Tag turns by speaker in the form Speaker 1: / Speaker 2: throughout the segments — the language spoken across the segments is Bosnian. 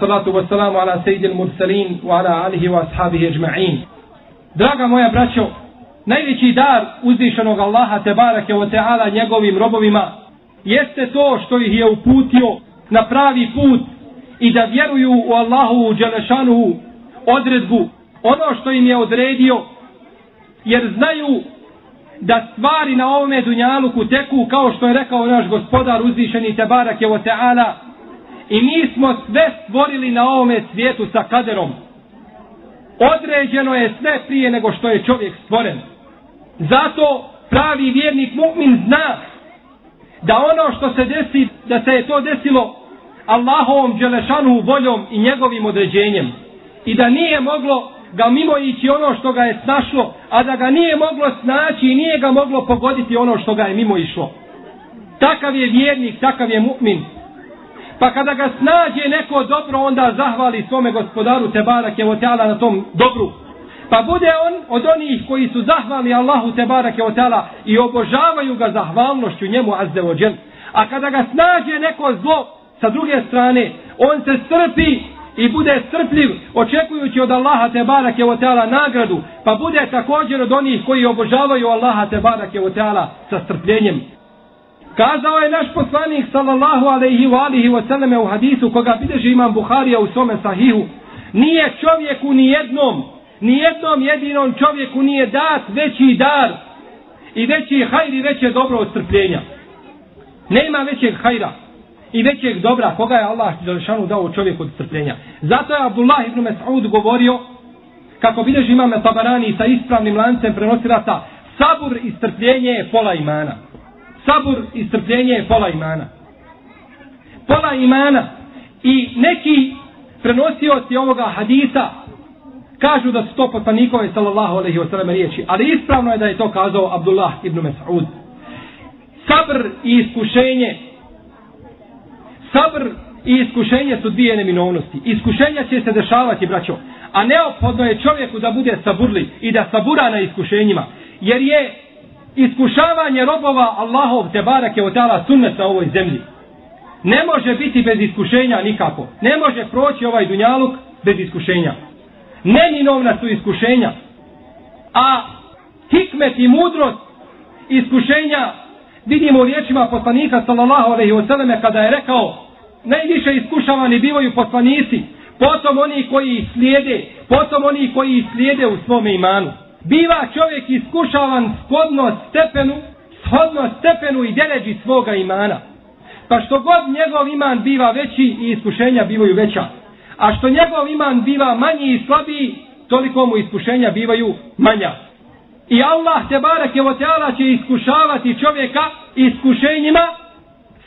Speaker 1: salatu wa salamu ala sejidil mursalin wa ala alihi wa ashabihi ajma'in. Draga moja braćo, najveći dar uzvišenog Allaha te barake wa ta'ala njegovim robovima jeste to što ih je uputio na pravi put i da vjeruju u Allahu u Đelešanuhu odredbu ono što im je odredio jer znaju da stvari na ovome dunjaluku teku kao što je rekao naš gospodar uzvišeni Tebarak je o Teala i mi smo sve stvorili na ovome svijetu sa kaderom. Određeno je sve prije nego što je čovjek stvoren. Zato pravi vjernik mu'min zna da ono što se desi, da se je to desilo Allahovom dželešanu voljom i njegovim određenjem i da nije moglo ga mimo ići ono što ga je snašlo, a da ga nije moglo snaći i nije ga moglo pogoditi ono što ga je mimo išlo. Takav je vjernik, takav je mu'min. Pa kada ga snađe neko dobro, onda zahvali svome gospodaru Tebarak je Oteala na tom dobru. Pa bude on od onih koji su zahvali Allahu Tebarak je Oteala i obožavaju ga zahvalnošću njemu Azze ođel. A kada ga snađe neko zlo sa druge strane, on se strpi i bude strpljiv očekujući od Allaha te barake o teala nagradu, pa bude također od onih koji obožavaju Allaha te barake o teala sa strpljenjem. Kazao je naš poslanik sallallahu alaihi wa alihi wa sallame u hadisu koga bideži imam Buharija u svome sahihu, nije čovjeku ni jednom, ni jednom jedinom čovjeku nije dat veći dar i veći hajr i veće dobro od strpljenja. Nema većeg hajra i većeg dobra koga je Allah Đelešanu dao čovjeku od strpljenja. Zato je Abdullah ibn Mas'ud govorio kako bilježi imam Tabarani sa ispravnim lancem prenosilaca sabur i strpljenje je pola imana. Sabur i strpljenje je pola imana. Pola imana i neki prenosioci ovoga hadisa kažu da su to poslanikove sallallahu alaihi wa sallam riječi, ali ispravno je da je to kazao Abdullah ibn Mas'ud. Sabr i iskušenje sabr i iskušenje su dvije neminovnosti. Iskušenja će se dešavati, braćo. A neophodno je čovjeku da bude saburli i da sabura na iskušenjima. Jer je iskušavanje robova Allahov te barake od tala sunnet na ovoj zemlji. Ne može biti bez iskušenja nikako. Ne može proći ovaj dunjaluk bez iskušenja. Neminovna su iskušenja. A hikmet i mudrost iskušenja vidimo u riječima poslanika sallallahu alejhi ve selleme kada je rekao najviše iskušavani bivaju poslanici potom oni koji ih slijede potom oni koji ih slijede u svom imanu biva čovjek iskušavan shodno stepenu shodno stepenu i deređi svoga imana. Pa što god njegov iman biva veći i iskušenja bivaju veća. A što njegov iman biva manji i slabiji toliko mu iskušenja bivaju manja. I Allah te barek je teala će iskušavati čovjeka iskušenjima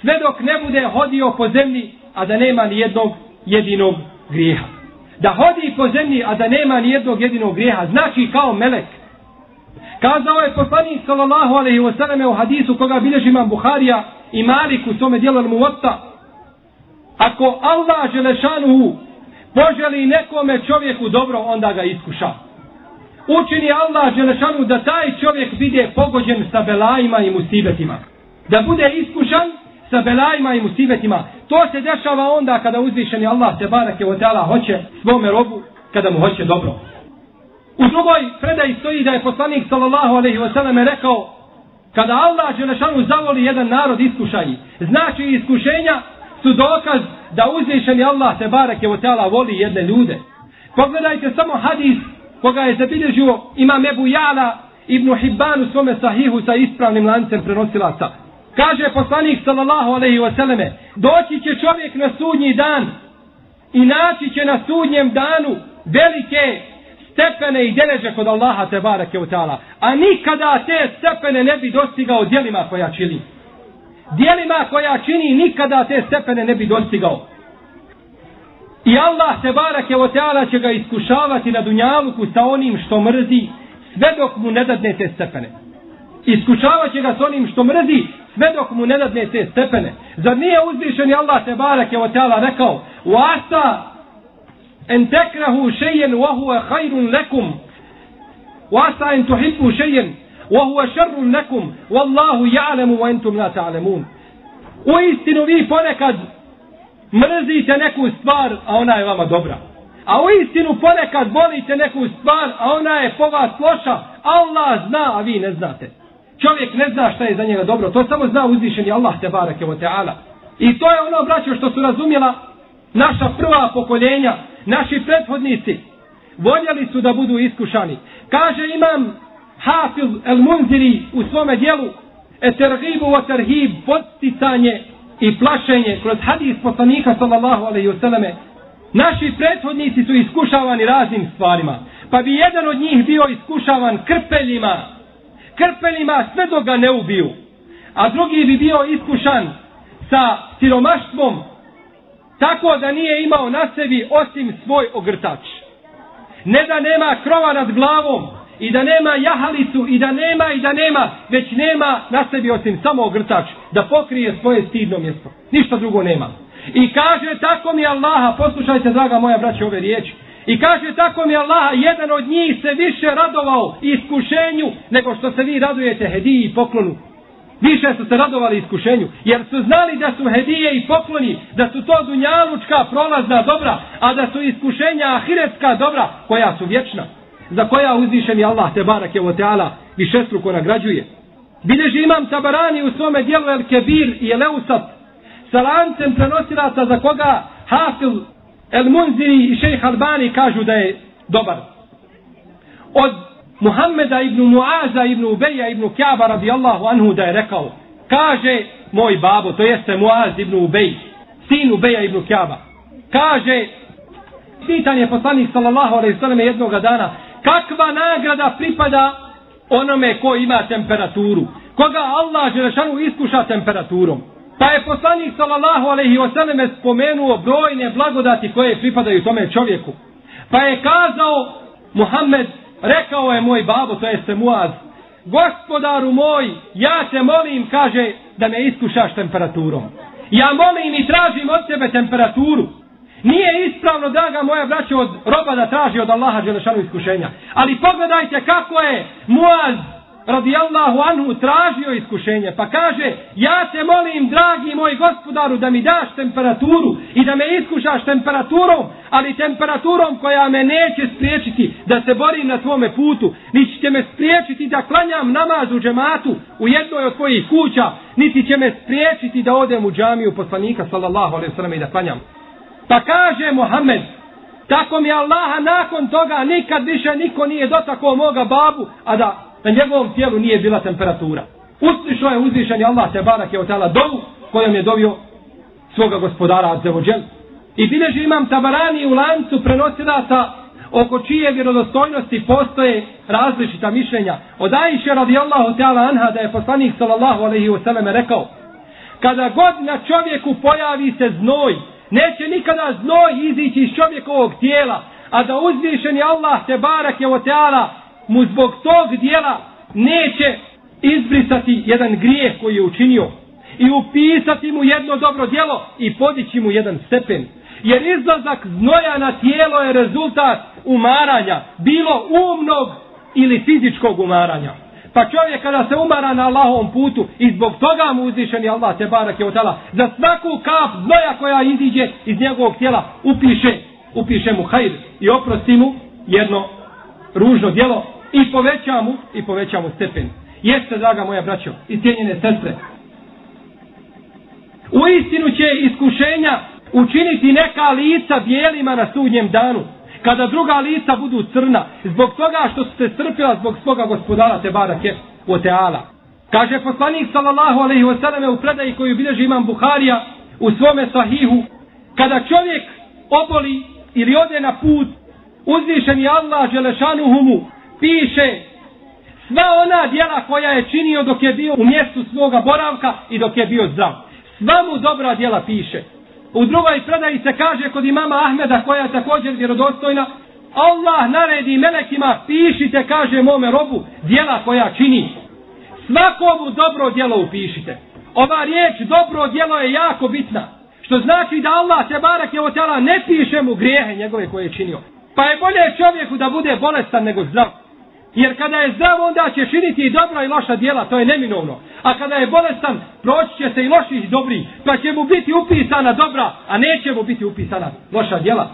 Speaker 1: sve dok ne bude hodio po zemlji, a da nema ni jednog jedinog grijeha. Da hodi po zemlji, a da nema ni jednog jedinog grijeha, znači kao melek. Kazao je poslanik sallallahu alejhi ve selleme u hadisu koga bilježi imam Buharija i Malik u svome dijelu Muwatta. Ako Allah želešanu poželi nekome čovjeku dobro, onda ga iskuša učini Allah dželešanu da taj čovjek bude pogođen sa belajima i musibetima. Da bude iskušan sa belajima i musibetima. To se dešava onda kada uzvišeni Allah te barake od tala hoće svome robu, kada mu hoće dobro. U drugoj predaji stoji da je poslanik sallallahu alaihi wa sallam rekao kada Allah Đelešanu zavoli jedan narod iskušaji, znači iskušenja su dokaz da uzvišeni Allah te barake od tala voli jedne ljude. Pogledajte samo hadis koga je zabilježio imam Ebu Jala ibn Hibban u svome sahihu sa ispravnim lancem prenosilaca. Kaže poslanik sallallahu alaihi wa sallame, doći će čovjek na sudnji dan i naći će na sudnjem danu velike stepene i deleže kod Allaha te barake u ta'ala. A nikada te stepene ne bi dostigao dijelima koja čini. Dijelima koja čini nikada te stepene ne bi dostigao. I Allah te barake u teala će ga iskušavati na dunjaluku sa onim što mrzi sve dok mu ne dadne te stepene. Iskušavat će ga s onim što mrzi sve dok mu ne dadne te stepene. Zar nije uzvišen Allah te barek je od rekao u asa en tekrahu šejen wahuwa hajrun lekum u asa en tuhibbu šejen wahuwa šarrun lekum wallahu ja'lemu wa entum la ta'lemun. U istinu vi ponekad mrzite neku stvar, a ona je vama dobra. A u istinu ponekad volite neku stvar, a ona je po vas loša, Allah zna, a vi ne znate. Čovjek ne zna šta je za njega dobro, to samo zna uzvišeni Allah te barake o teala. I to je ono, braćo, što su razumjela naša prva pokoljenja, naši prethodnici. Voljeli su da budu iskušani. Kaže imam Hafiz el Munziri u svome dijelu Etergibu wa terhib, posticanje i plašenje kroz hadis poslanika sallallahu alaihi wasallam naši prethodnici su iskušavani raznim stvarima pa bi jedan od njih bio iskušavan krpeljima krpeljima sve dok ga ne ubiju a drugi bi bio iskušan sa siromaštvom tako da nije imao na sebi osim svoj ogrtač ne da nema krova nad glavom i da nema jahalicu i da nema i da nema, već nema na sebi osim samo ogrtač da pokrije svoje stidno mjesto. Ništa drugo nema. I kaže tako mi Allaha, poslušajte draga moja braća ove riječi, i kaže tako mi Allah, jedan od njih se više radovao iskušenju nego što se vi radujete hediji i poklonu. Više su se radovali iskušenju, jer su znali da su hedije i pokloni, da su to dunjalučka prolazna dobra, a da su iskušenja ahiretska dobra koja su vječna za koja uzvišen je Allah te barak je o teala višestruko nagrađuje. Bileži imam tabarani u svome dijelu El Kebir i El Eusat sa lancem prenosilaca za koga Hafil El Munziri i šejh Albani kažu da je dobar. Od Muhammeda ibn Muaza ibn Ubeja ibn Kjaba radijallahu anhu da je rekao kaže moj babo, to jeste Muaz ibn Ubej, sin Ubeja ibn Kjaba. Kaže, pitan je poslanik sallallahu alaihi sallam jednog dana, kakva nagrada pripada onome ko ima temperaturu. Koga Allah Želešanu iskuša temperaturom. Pa je poslanik sallallahu alaihi wasallam spomenuo brojne blagodati koje pripadaju tome čovjeku. Pa je kazao Muhammed, rekao je moj babo, to jeste Muaz, gospodaru moj, ja te molim, kaže, da me iskušaš temperaturom. Ja molim i tražim od tebe temperaturu. Nije ispravno, draga moja braća, od roba da traži od Allaha Đelešanu iskušenja. Ali pogledajte kako je Muaz radijallahu anhu tražio iskušenje. Pa kaže, ja te molim, dragi moj gospodaru, da mi daš temperaturu i da me iskušaš temperaturom, ali temperaturom koja me neće spriječiti da se borim na tvome putu, niti će me spriječiti da klanjam namaz u džematu u jednoj od tvojih kuća, niti će me spriječiti da odem u džamiju poslanika sallallahu alaihi sallam i da klanjam. Pa kaže Muhammed, tako mi Allaha nakon toga nikad više niko nije dotakao moga babu, a da na njegovom tijelu nije bila temperatura. Uslišao je uzvišen Allah te barak je otala dovu kojom je dovio svoga gospodara Adzevođel. I bileži imam tabarani u lancu prenosilaca oko čije vjerodostojnosti postoje različita mišljenja. Od Aisha radijallahu ta'ala anha da je poslanik sallallahu alaihi wa sallam rekao kada god na čovjeku pojavi se znoj neće nikada znoj izići iz čovjekovog tijela, a da uzvišeni Allah te barak je oteala mu zbog tog dijela neće izbrisati jedan grijeh koji je učinio i upisati mu jedno dobro djelo i podići mu jedan stepen. Jer izlazak znoja na tijelo je rezultat umaranja, bilo umnog ili fizičkog umaranja. Pa čovjek kada se umara na Allahovom putu i zbog toga mu uzvišeni Allah te barak je otala, za svaku kap znoja koja iziđe iz njegovog tijela upiše, upiše mu hajr i oprosti mu jedno ružno djelo i poveća mu, i poveća mu stepen. Jeste, draga moja braćo, i cijenjene sestre, u istinu će iskušenja učiniti neka lica bijelima na sudnjem danu kada druga lica budu crna, zbog toga što su se strpila zbog svoga gospodara te barake u teala. Kaže poslanik sallallahu alaihi wasallam u predaji koju bilježi imam Buharija u svome sahihu, kada čovjek oboli ili ode na put, uzvišen je Allah želešanuhumu, piše sva ona dijela koja je činio dok je bio u mjestu svoga boravka i dok je bio zdrav. Sva mu dobra dijela piše. U drugoj predaji se kaže kod imama Ahmeda koja je također vjerodostojna Allah naredi melekima pišite kaže mome robu dijela koja čini svakomu dobro dijelo upišite ova riječ dobro dijelo je jako bitna što znači da Allah te barak je otjela ne piše mu grijehe njegove koje je činio pa je bolje čovjeku da bude bolestan nego zdrav Jer kada je zdrav, onda će činiti i dobra i loša dijela, to je neminovno. A kada je bolestan, proći će se i loši i dobri, pa će mu biti upisana dobra, a neće mu biti upisana loša dijela.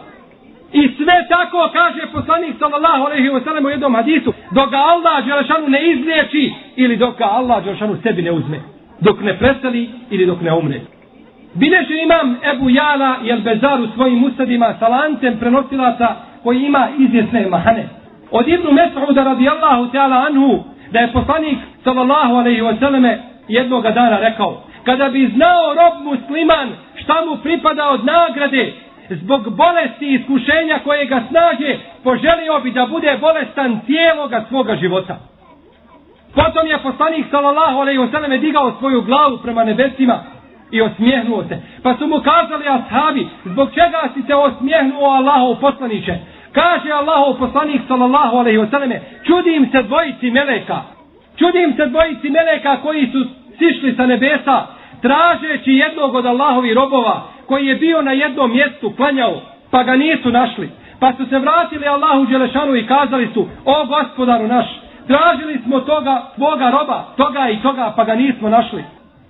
Speaker 1: I sve tako kaže poslanik sallallahu alejhi ve sellem u jednom hadisu, dok ga Allah dželešanu ne izliječi ili dok ga Allah dželešanu sebi ne uzme, dok ne preseli ili dok ne umre. Bileže imam Ebu Jala i Elbezar u svojim usadima sa lancem prenosilaca koji ima izvjesne mahane. Od Ibnu Mes'uda radijallahu ta'ala anhu da je poslanik sallallahu alaihi wa sallame jednog dana rekao kada bi znao rob musliman šta mu pripada od nagrade zbog bolesti i iskušenja koje ga snađe poželio bi da bude bolestan cijeloga svoga života. Potom je poslanik sallallahu alaihi wa sallam digao svoju glavu prema nebesima i osmijehnuo se. Pa su mu kazali ashabi, zbog čega si se osmijehnuo Allahov poslaniće? Kaže Allahov poslanik sallallahu alaihi wasallame, čudim se dvojici meleka. Čudim se dvojici meleka koji su sišli sa nebesa, tražeći jednog od Allahovi robova, koji je bio na jednom mjestu, klanjao, pa ga nisu našli. Pa su se vratili Allahu Đelešanu i kazali su, o gospodaru naš, tražili smo toga, tvoga roba, toga i toga, pa ga nismo našli.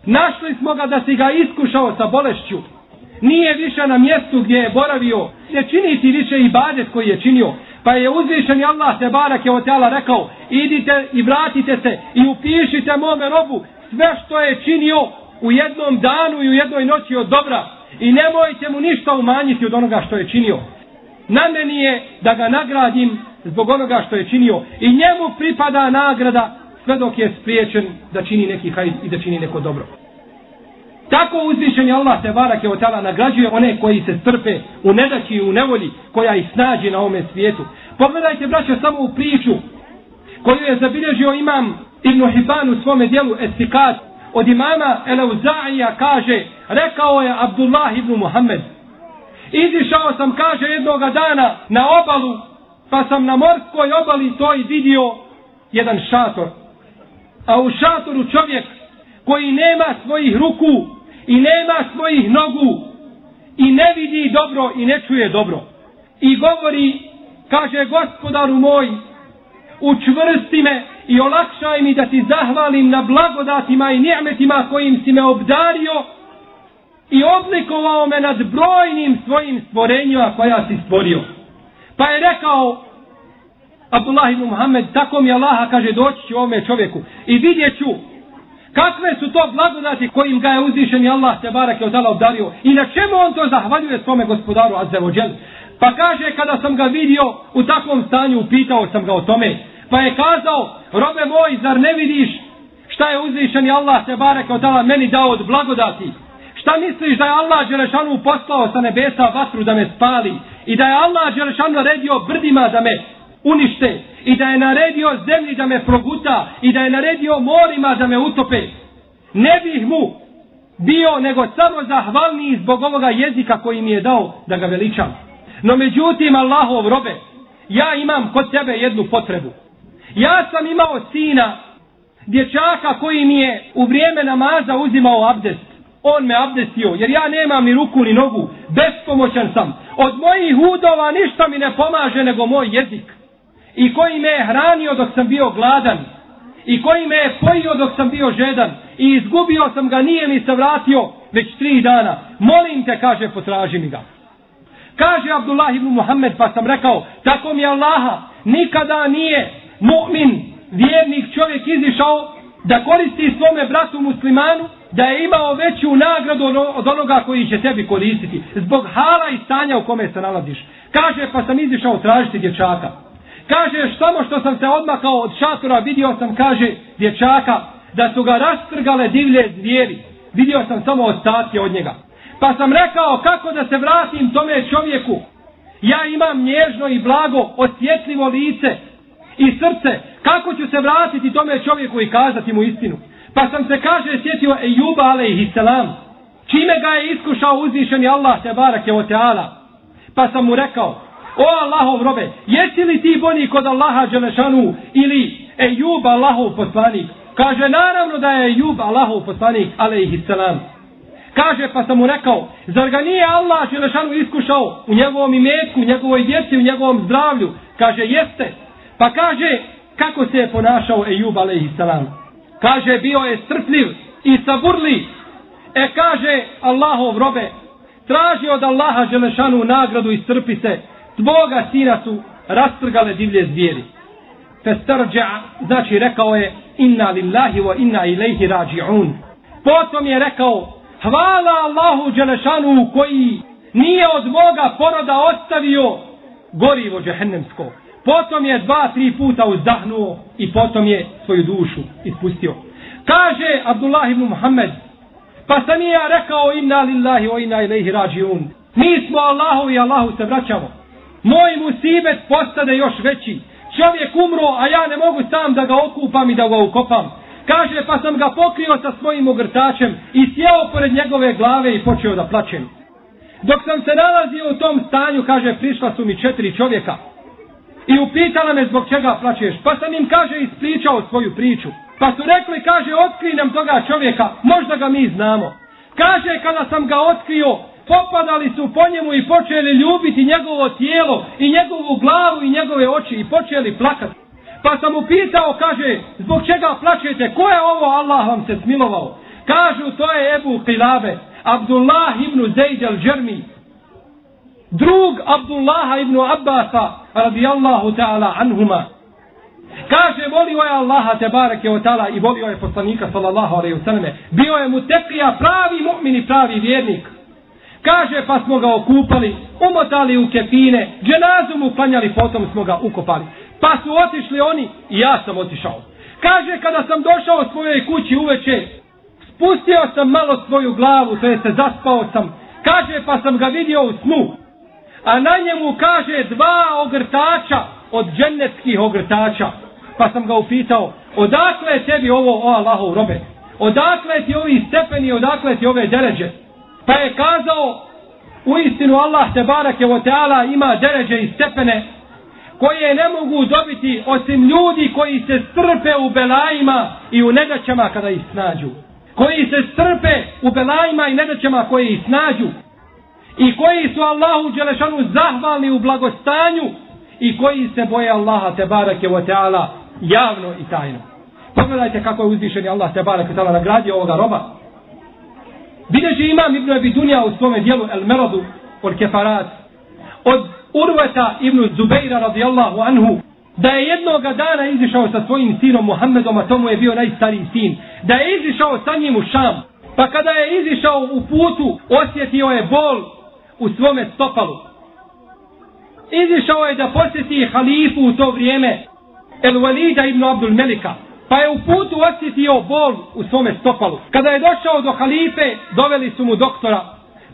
Speaker 1: Našli smo ga da si ga iskušao sa bolešću. Nije više na mjestu gdje je boravio. Ne čini ti više i badet koji je činio. Pa je uzvišen Allah se barak je tela rekao idite i vratite se i upišite mome robu sve što je činio u jednom danu i u jednoj noći od dobra. I nemojte mu ništa umanjiti od onoga što je činio. Na meni je da ga nagradim zbog onoga što je činio. I njemu pripada nagrada sve dok je spriječen da čini neki hajd i da čini neko dobro. Tako uzvišen je Allah te barake od tala nagrađuje one koji se strpe u nedaći i u nevolji koja ih snađe na ovome svijetu. Pogledajte braćo samo u priču koju je zabilježio imam Ibn Hibban u svome dijelu Estikat od imama Eleuzaija kaže rekao je Abdullah ibn Muhammed izišao sam kaže jednoga dana na obalu pa sam na morskoj obali to i vidio jedan šator a u šatoru čovjek koji nema svojih ruku i nema svojih nogu i ne vidi dobro i ne čuje dobro i govori kaže gospodaru moj učvrsti me i olakšaj mi da ti zahvalim na blagodatima i njemetima kojim si me obdario i oblikovao me nad brojnim svojim stvorenjima koja si stvorio. Pa je rekao Abdullah ibn Muhammed, tako mi Allaha kaže doći ću ovome čovjeku i vidjet ću kakve su to blagodati kojim ga je uzvišen i Allah te barake od tala obdario i na čemu on to zahvaljuje svome gospodaru Azzevođel. Pa kaže kada sam ga vidio u takvom stanju, upitao sam ga o tome. Pa je kazao, robe moj, zar ne vidiš šta je uzvišen i Allah te barake od tala meni dao od blagodati? Šta misliš da je Allah Đelešanu poslao sa nebesa vatru da me spali? I da je Allah Đelešanu naredio brdima da me unište i da je naredio zemlji da me proguta i da je naredio morima da me utope, ne bih mu bio nego samo zahvalniji zbog ovoga jezika koji mi je dao da ga veličam. No međutim, Allahov robe, ja imam kod tebe jednu potrebu. Ja sam imao sina, dječaka koji mi je u vrijeme namaza uzimao abdest. On me abdestio, jer ja nemam ni ruku ni nogu, bespomoćan sam. Od mojih udova ništa mi ne pomaže nego moj jezik i koji me je hranio dok sam bio gladan i koji me je pojio dok sam bio žedan i izgubio sam ga, nije mi se vratio već tri dana. Molim te, kaže, potraži mi ga. Kaže Abdullah ibn Muhammed, pa sam rekao, tako mi Allaha, nikada nije mu'min, vjernik čovjek izišao da koristi svome bratu muslimanu, da je imao veću nagradu od onoga koji će tebi koristiti, zbog hala i stanja u kome se nalaziš. Kaže, pa sam izišao tražiti dječaka. Kaže, samo što sam se odmakao od šatora, vidio sam, kaže, dječaka, da su ga rastrgale divlje zvijeri. Vidio sam samo ostatke od njega. Pa sam rekao, kako da se vratim tome čovjeku? Ja imam nježno i blago, osjetljivo lice i srce. Kako ću se vratiti tome čovjeku i kazati mu istinu? Pa sam se, kaže, sjetio Ejuba, alaihissalam. Čime ga je iskušao uzvišeni Allah, te barake o teala? Pa sam mu rekao, O Allahov robe, jesi li ti bolji kod Allaha Đelešanu ili Ejub Allahov poslanik? Kaže, naravno da je Ejub Allahov poslanik, alaihissalam. Kaže, pa sam mu rekao, zar ga nije Allah Đelešanu iskušao u njegovom imetku, u njegovoj djeci, u njegovom zdravlju? Kaže, jeste. Pa kaže, kako se je ponašao Ejub alaihissalam. Kaže, bio je strpljiv i saburli. E kaže, Allahov robe, traži od Allaha Đelešanu nagradu i strpi se. Tvoga sina su rastrgale divlje zvijeri. Festarđa, znači rekao je, inna lillahi wa inna ilaihi rađi'un. Potom je rekao, hvala Allahu Đelešanu koji nije od moga poroda ostavio gorivo džehennemsko. Potom je dva, tri puta uzdahnuo i potom je svoju dušu ispustio. Kaže Abdullah ibn Muhammed, pa sam ja rekao inna lillahi wa inna ilaihi rađi'un. Mi smo Allahu i Allahu se vraćamo. Moj musibet postade još veći. Čovjek umro, a ja ne mogu sam da ga okupam i da ga ukopam. Kaže, pa sam ga pokrio sa svojim ogrtačem i sjeo pored njegove glave i počeo da plačem. Dok sam se nalazio u tom stanju, kaže, prišla su mi četiri čovjeka. I upitala me zbog čega plačeš. Pa sam im, kaže, ispričao svoju priču. Pa su rekli, kaže, otkri nam toga čovjeka, možda ga mi znamo. Kaže, kada sam ga otkrio, popadali su po njemu i počeli ljubiti njegovo tijelo i njegovu glavu i njegove oči i počeli plakati. Pa sam mu pitao, kaže, zbog čega plaćete, ko je ovo Allah vam se smilovao? Kažu, to je Ebu Qilabe, Abdullah ibn Zaid al-Džermi, drug Abdullaha ibn Abbasa, radijallahu ta'ala anhuma. Kaže, volio je Allaha te barake o ta'ala i volio je poslanika sallallahu alaihi wa sallame. Bio je mu teklija pravi mu'min i pravi vjernik. Kaže, pa smo ga okupali, umotali u kefine, dženazu mu klanjali, potom smo ga ukopali. Pa su otišli oni i ja sam otišao. Kaže, kada sam došao svojoj kući uveče, spustio sam malo svoju glavu, to je se zaspao sam. Kaže, pa sam ga vidio u snu. A na njemu kaže dva ogrtača od džennetskih ogrtača. Pa sam ga upitao, odakle je tebi ovo, o Allahov robe? Odakle ti ovi stepeni, odakle ti ove deređe? Pa je kazao, u istinu Allah te barake o teala ima deređe i stepene koje ne mogu dobiti osim ljudi koji se strpe u belajima i u nedaćama kada ih snađu. Koji se strpe u belajima i nedaćama koje ih snađu. I koji su Allahu Đelešanu zahvalni u blagostanju i koji se boje Allaha te barake o teala javno i tajno. Pogledajte kako je uzvišeni Allah te barake o teala nagradio ovoga roba. Bileži imam Ibn Abi Dunja u svome dijelu El Merodu od Kefarat od Urvata Ibn Zubeira radijallahu anhu da je jednoga dana izišao sa svojim sinom Muhammedom, a tomu je bio najstariji sin, da je izišao sa njim u Šam, pa kada je izišao u putu, osjetio je bol u svome stopalu. Izišao je da posjeti halifu u to vrijeme, El Walida ibn Abdul Melika, pa je u putu osjetio bol u svome stopalu. Kada je došao do halife, doveli su mu doktora,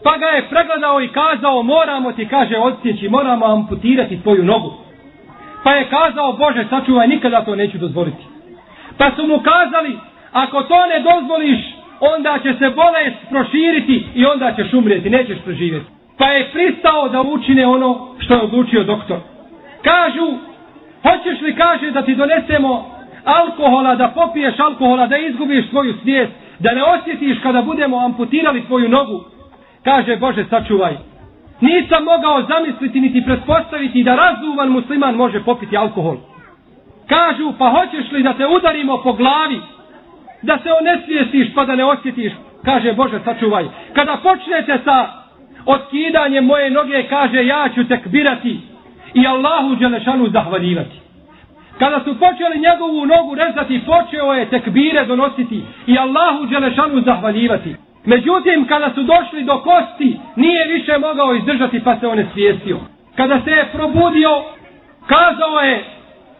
Speaker 1: pa ga je pregledao i kazao, moramo ti, kaže, odsjeći, moramo amputirati tvoju nogu. Pa je kazao, Bože, sačuvaj, nikada to neću dozvoliti. Pa su mu kazali, ako to ne dozvoliš, onda će se bolest proširiti i onda ćeš umrijeti, nećeš preživjeti. Pa je pristao da učine ono što je odlučio doktor. Kažu, hoćeš li, kaže, da ti donesemo alkohola, da popiješ alkohola, da izgubiš svoju svijest, da ne osjetiš kada budemo amputirali tvoju nogu. Kaže, Bože, sačuvaj. Nisam mogao zamisliti niti pretpostaviti da razuman musliman može popiti alkohol. Kažu, pa hoćeš li da te udarimo po glavi, da se onesvijestiš pa da ne osjetiš? Kaže, Bože, sačuvaj. Kada počnete sa otkidanjem moje noge, kaže, ja ću tekbirati i Allahu Đelešanu zahvaljivati. Kada su počeli njegovu nogu rezati, počeo je tekbire donositi i Allahu Đelešanu zahvaljivati. Međutim, kada su došli do kosti, nije više mogao izdržati pa se on je svijestio. Kada se je probudio, kazao je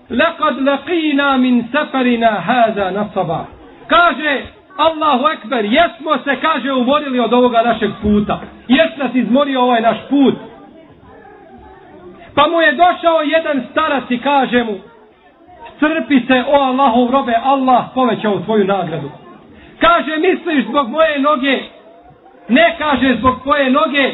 Speaker 1: Lekad laqina min safarina hada nasaba. Kaže, Allahu ekber, jesmo se, kaže, umorili od ovoga našeg puta. Jes nas izmorio ovaj naš put. Pa mu je došao jedan starac i kaže mu, strpi se, o Allahov robe, Allah povećao tvoju nagradu. Kaže, misliš zbog moje noge, ne kaže zbog tvoje noge,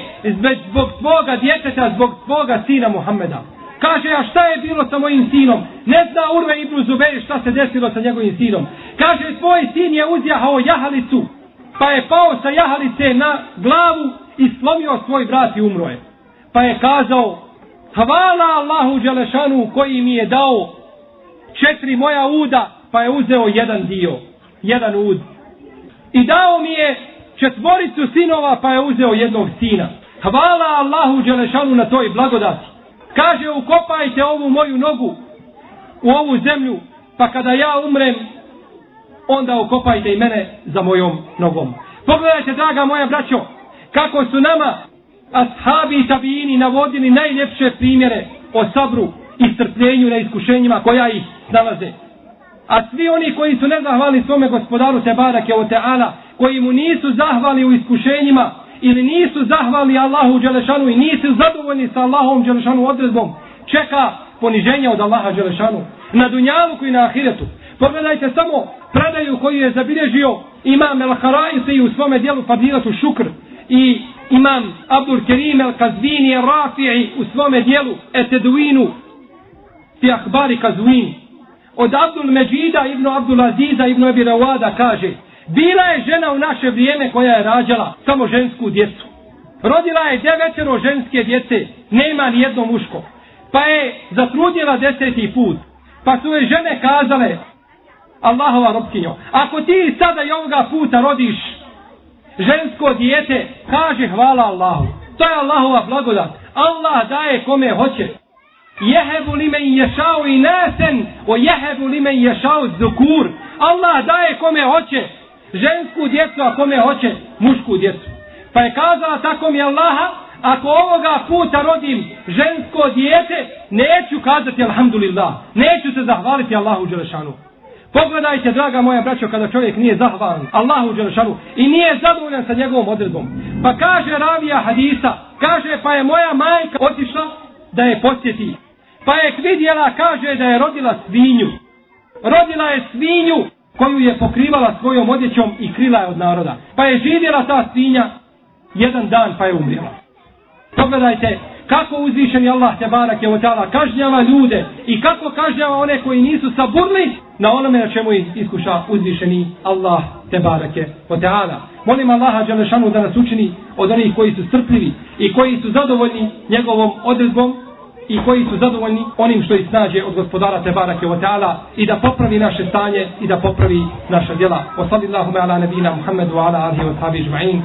Speaker 1: zbog tvoga djeteta, zbog tvoga sina Muhammeda. Kaže, a šta je bilo sa mojim sinom? Ne zna Urve Ibn Zubeir šta se desilo sa njegovim sinom. Kaže, tvoj sin je uzjahao jahalicu, pa je pao sa jahalice na glavu i slomio svoj brat i umro je. Pa je kazao, hvala Allahu Đelešanu koji mi je dao četiri moja uda, pa je uzeo jedan dio, jedan ud. I dao mi je četvoricu sinova, pa je uzeo jednog sina. Hvala Allahu Đelešanu na toj blagodati. Kaže, ukopajte ovu moju nogu u ovu zemlju, pa kada ja umrem, onda ukopajte i mene za mojom nogom. Pogledajte, draga moja braćo, kako su nama ashabi i tabijini navodili najljepše primjere o sabru i strpljenju na iskušenjima koja ih nalaze. A svi oni koji su nezahvali svome gospodaru Tebarake o Teala, koji mu nisu zahvali u iskušenjima ili nisu zahvali Allahu Đelešanu i nisu zadovoljni sa Allahom Đelešanu odredbom, čeka poniženje od Allaha Đelešanu na dunjalu koji na ahiretu. Pogledajte samo predaju koju je zabilježio imam El-Harajsi u svome dijelu Fadilatu Šukr i imam Abdul Kerim El Kazvini El Rafi'i u svome dijelu Eteduinu fi akbari kazuin. od Abdul Međida ibn Abdul Aziza ibn Abi Rawada kaže bila je žena u naše vrijeme koja je rađala samo žensku djecu. Rodila je devetero ženske djece, nema ni jedno muško. Pa je zatrudnjela deseti put. Pa su je žene kazale, Allahova robkinjo, ako ti sada i ovoga puta rodiš žensko dijete, kaže hvala Allahu. To je Allahova blagodat. Allah daje kome hoće. Jehebu li men ješao i nasen, o jehebu li men ješao zukur. Allah daje kome hoće žensku djecu, a kome hoće mušku djecu. Pa je kazala tako mi Allaha, ako ovoga puta rodim žensko dijete, neću kazati alhamdulillah, neću se zahvaliti Allahu Đelešanu. Pogledajte, draga moja braćo, kada čovjek nije zahvalan Allahu Đelešanu i nije zadovoljan sa njegovom odredbom. Pa kaže ravija hadisa, kaže pa je moja majka otišla da je posjeti. Pa je vidjela, kaže da je rodila svinju. Rodila je svinju koju je pokrivala svojom odjećom i krila je od naroda. Pa je živjela ta svinja jedan dan pa je umrila. Pogledajte kako uzvišeni Allah te barak je otala kažnjava ljude i kako kažnjava one koji nisu saburli na onome na čemu ih iskuša uzvišeni Allah te barake otala. Molim Allaha Đalešanu da nas učini od onih koji su strpljivi i koji su zadovoljni njegovom odredbom i koji su zadovoljni onim što ih snađe od gospodara Tebarake wa ta'ala i da popravi naše stanje i da popravi naša djela. Wa sallallahu ala nabina Muhammedu ala alihi wa sahbihi